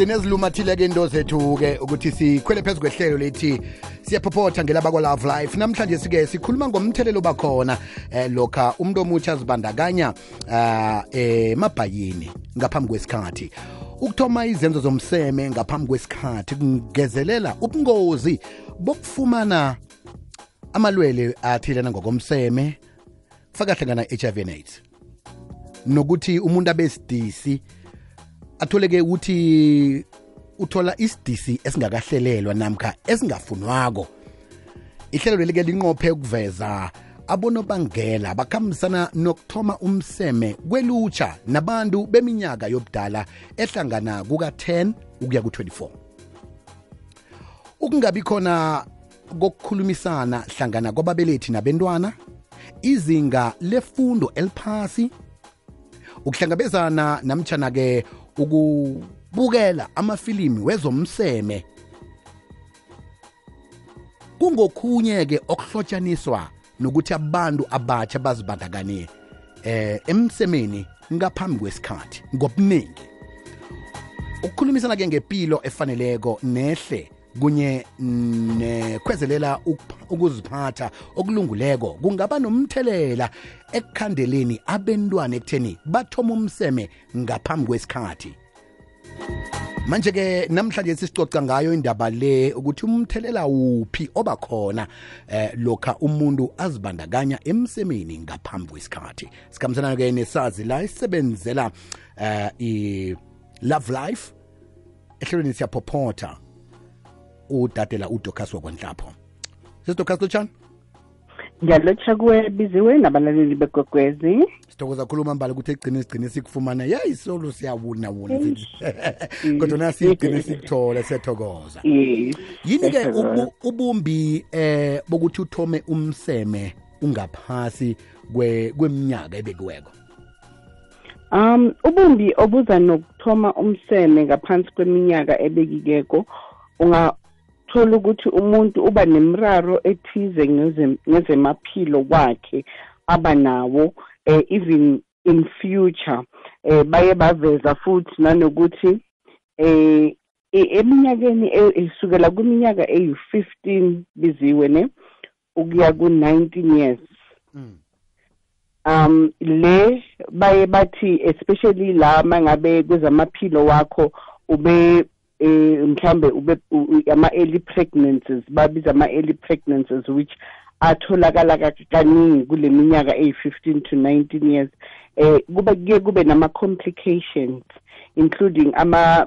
agcine ezilumathile-ke into zethu-ke ukuthi sikhwele phezu kwehlelo lethi siyaphophotha ngelabakwa-love life namhlanje sike sikhuluma ngomthelelo obakhona eh, lokha umuntu omutsha azibandakanya eh, emabhayini eh, ngaphambi kwesikhathi ukuthoma izenzo zomseme ngaphambi kwesikhathi kungezelela ubungozi bokufumana amalwele athilena ngokomseme faka hlangana-hiv and aids nokuthi umuntu abesidisi atholeke ukuthi uthola isidisi esingakahlelelwa namkha esingafunwako ihlelo leli ke linqophe ukuveza abonobangela bakhambisana nokuthoma umseme kwelutsha nabantu beminyaka yobudala ehlangana kuka-10 ukuya ku-24 ukungabi khona kokukhulumisana hlangana kwababelethi nabentwana izinga lefundo eliphasi ukuhlangabezana namtshana ke ukubukela amafilimi wezomseme kungokhunye ke okuhlotshaniswa nokuthi abantu abatsha bazibandakanye eh emsemeni ngaphambi kwesikhathi ngobuningi ukukhulumisana ke ngempilo efaneleko nehle kunye nekhwezelela ukuziphatha okulunguleko kungaba nomthelela ekukhandeleni abentwana ekutheni bathoma umseme ngaphambi kwesikhathi manje ke namhlanje sisicoca ngayo indaba le ukuthi umthelela uphi oba khona eh lokha umuntu azibandakanya emsemeni ngaphambi kwesikhathi sikhambisana ke nesazi la isebenzela eh i love life ehlelweni siyaphophotha udadela uDocas wakwanhlapho sesiDocas lotshani ngiyalotsha kuwe biziwe nabalaleli bekwekwezi sithokoza khuluma mbala ukuthi egcine sigcine sikufumana ya isolo siyawuna wona kodwa nasigcine sikuthole siyathokoza yini-ke ubumbi eh bokuthi uthome umseme ungaphasi kweminyaka ebekiweko um ubumbi obuza nokuthoma umseme ngaphansi kweminyaka ebekikeko thola ukuthi umuntu uba nemraro ethize ngezemaphilo kwakhe aba nawo um even in future um baye baveza futhi nanokuthi um eminyakeni esukela kwiminyaka eyi-fifteen biziwe ne ukuya ku-19 years mm. um le baye bathi especially la mangabe kwezamaphilo wakho ube eh mhlambe ube ama early pregnancies babiza ama early pregnancies which atholakala kaningi kule minyaka eyi-15 to 19 years eh kuba kuye kube nama complications including ama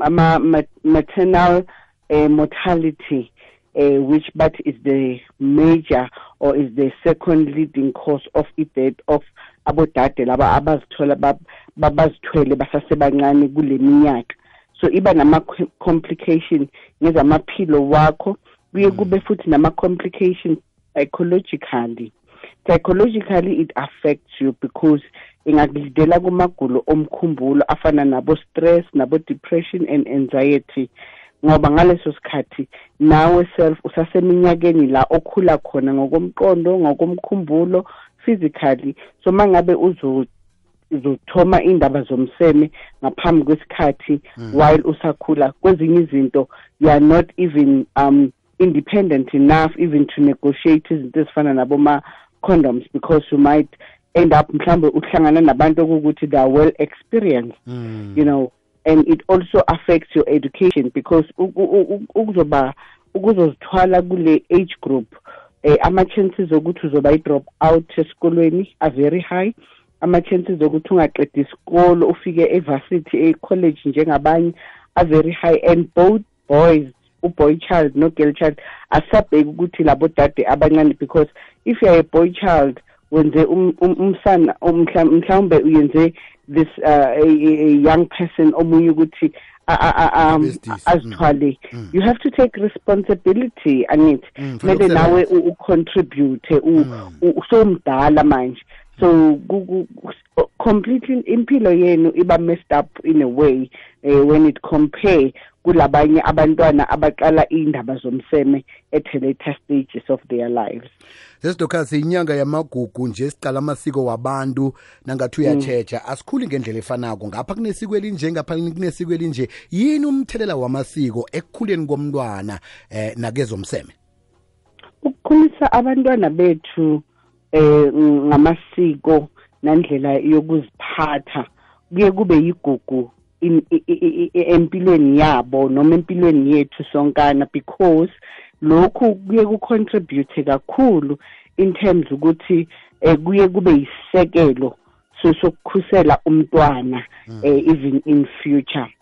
ama maternal a mortality uh, which but is the major or is the second leading cause of i-death of abodade laba abazithola babazithwele basasebancane kule minyaka so iba nama-complication ngezamaphilo wakho kuye mm. kube futhi nama-complication psychologically psychologically it affects you because ingakulidela kumagulo omkhumbulo afana nabo-stress nabo-depression and anxiety ngoba ngaleso sikhathi nawe self usaseminyakeni la okhula khona ngokomqondo ngokomkhumbulo physically so mangabe uzo zothoma indaba zomseme ngaphambi kwesikhathi mm. while usakhula kwezinye izinto you are not even um independent enough even to negotiate izinto ezifana naboma-condoms because you might end up mhlawumbe uhlangana nabantu okukuthi they are well experienced mm. you know and it also affects your education because ukuzoba ukuzozithwala kule age group eh, ama-chances okuthi uzoba i-drop out esikolweni are very high ama-chances okuthi ungaqedi isikolo ufike evarsity e-college njengabanye are very high and both boys uboy child no-girl child asisabheki ukuthi labo dade abancane because if you're a boy child wenze um, um, umsana mhlawumbe uyenze this uh, a, a young person omunye ukuthi um, azithwale mm. mm. you have to take responsibility angithi mm, kumele nawe ucontribute usomdala manje so completely impilo yenu iba messed up in a way uh, when it compare kulabanye abantwana abaqala iindaba zomseme at the later stages of their lives sesidokhas inyanga yamagugu nje siqala amasiko wabantu nangathi uyatsheja mm. asikhuli ngendlela efanako ngapha kunesiko elinje ngapha kunesiko elinje yini umthelela wamasiko ekukhuleni komntwana eh nakezomseme ukukhulisa abantwana bethu eh ngamasiko nendlela yokuziphatha kuye kube yigugu empilweni yabo noma empilweni yethu sonkana because lokhu kuye kucontribute kakhulu in terms ukuthi eh, kuye kube yisekelo sokukhusela umntwana hmm. eh, even in future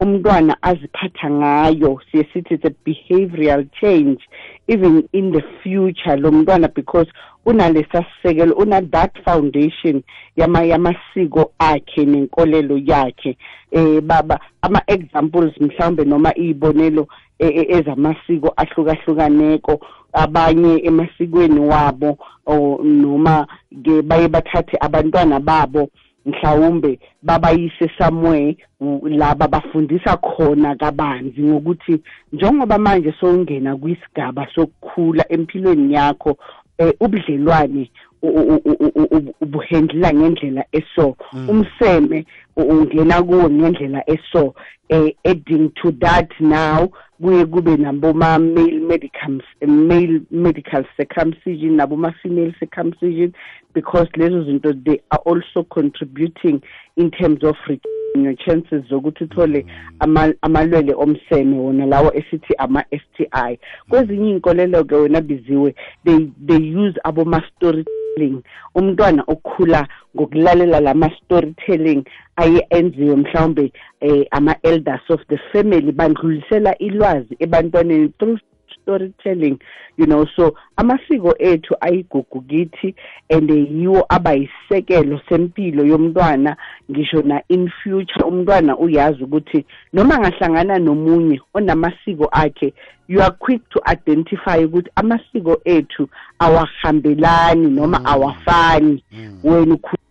umntwana aziphatha ngayo siye sithi it's a behavioral change even in the future lo mntwana because unalesasisekelo una that foundation yama yamasiko akhe nenkolelo yakhe eh baba ama examples mhlawumbe noma izibonelo e, e, ezamasiko ahlukahlukaneko abanye emasikweni wabo noma ke baye bathathe abantwana babo mhlawumbe babayise somewhere laba bafundisa khona kabanzi ngokuthi njengoba manje sowungena kwisigaba sokukhula empilweni yakho eh ubudlelwane ubuhendlela ngendlela eso mm. umseme ungena kuwo ngendlela eso eh, adding to that now kuye kube naboma male medicals male medical circumcision naboma-female circumcision because lezo zinto they are also contributing in terms of chances zokuthi uthole mm. amalwele omseme wona lawo esithi ama-s t i kwezinye iy'nkolelo-ke wena biziwe they, they use aboma-story storytelling umntwana okhula ngokulalela lama storytelling aye enziwe mhlawumbe eh, ama elders of the family bandlulisela ilwazi ebantwaneni through storytelling you know so amasiko ethu ayigugu kithi and yiwo abayisekelo sempilo yomntwana ngisho na in future umntwana uyazi ukuthi noma ngahlangana nomunye onamasiko akhe you are quick to identify ukuthi amasiko ethu awahambelani noma mm. awafani mm. wena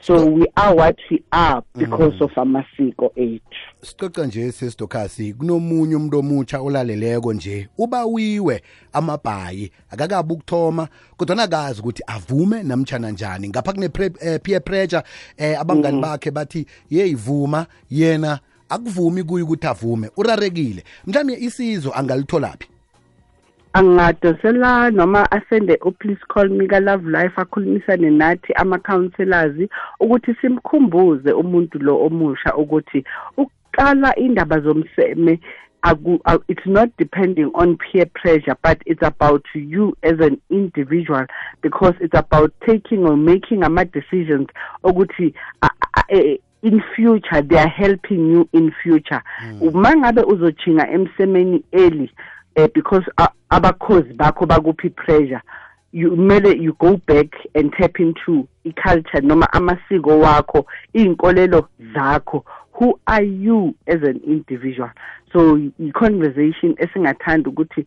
so we are what we are because mm. of amasiko ethu sicoca nje sesidokhasi kunomunye umuntu omutsha olaleleko nje ubawiwe amabhayi akakabi ukuthoma kodwa nakazi ukuthi avume namtshana njani ngapha kune-peer eh, pressure um abangani mm. bakhe bathi yeyivuma yena akuvumi kuye ukuthi avume urarekile mhlawumbe isizo angalitholaphi angadosela noma asende u-please call me ka-love life akhulumisane nathi ama-counselors ukuthi simkhumbuze umuntu lo omusha ukuthi ukuqala indaba zomseme it's not depending on peer pressure but it's about you as an individual because it's about taking or making ama-decisions okuthi in future they are helping you in future hmm. uma ngabe uzochinga emsemeni early eh, because abakhozi bakho bakuphi pressure you kumele you go back and tap into i-culture noma amasiko wakho iy'nkolelo zakho who are you as an individual so i-conversation esingathanda ukuthi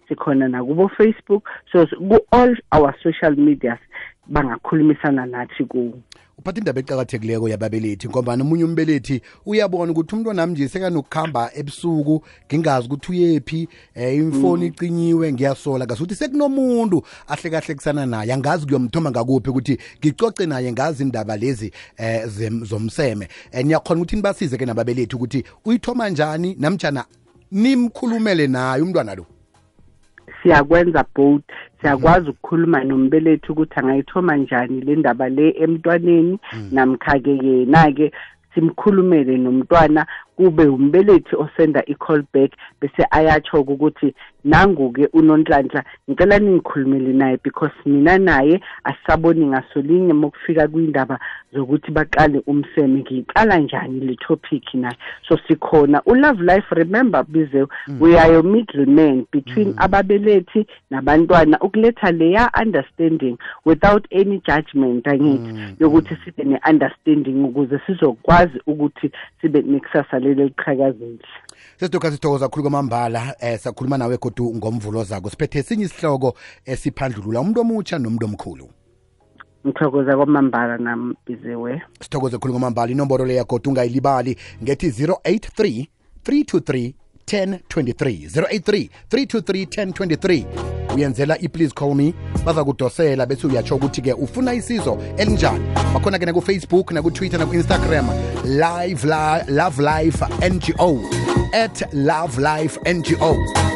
sikhona nakubo-facebook so ku-all our social medias bangakhulumisana nathi kuwo uphatha indaba eqakathekileko yababelethi ngombana omunye umbelethi uyabona ukuthi umntwana nami nje sekanokuhamba ebusuku ngingazi ukuthi uyephi um imfoni mm. icinyiwe ngiyasola ngasuthi sekunomuntu ahle kahle kusana naye angazi kuyomthoma ngakuphi ukuthi ngicoce naye ngazi indaba lezi um zomseme um niyakhona ukuthi nibasize-ke nababelethi ukuthi uyithoma njani namjana nimkhulumele naye umntwana lo siyakwenza both siyakwazi ukukhuluma nombelethi ukuthi angayithoma njani le ndaba le emntwaneni mm. namkha-ke yena-ke simkhulumele nomntwana kube umbelethi osenda i-call back bese ayatsho-ke ukuthi nangu-ke unonhlanhla ngicela ningikhulumele naye because mina naye asisaboni ngaso linye mokufika kwindaba zokuthi baqale umseme ngiyiqala njani le topic naye so sikhona ulove life remember bizew mm. we are your middle man between mm. ababelethi nabantwana ukuletha leya understanding without any judgment angithi mm. yokuthi sibe ne-understanding ukuze sizokwazi ukuthi sibe nekusasa leli eliqhakazile sesidoka sithokoza khulu kwamambala eh sakhuluma nawe kodwa ngomvulo zako siphethe esinye isihloko esiphandlulula umuntu omutsha nomuntu omkhulu ngithokoza kwamambala nam biziwe sithokoze khulu kwamambala inomboro leya kodwa ungayilibali ngethi 083 323 1023 083 323 1023 uyenzela i-please call me baza kudosela bese uyatsho ukuthi-ke ufuna isizo elinjani bakhona-ke nakufacebook nakutwitter naku-instagram live love life ngo at love life ngo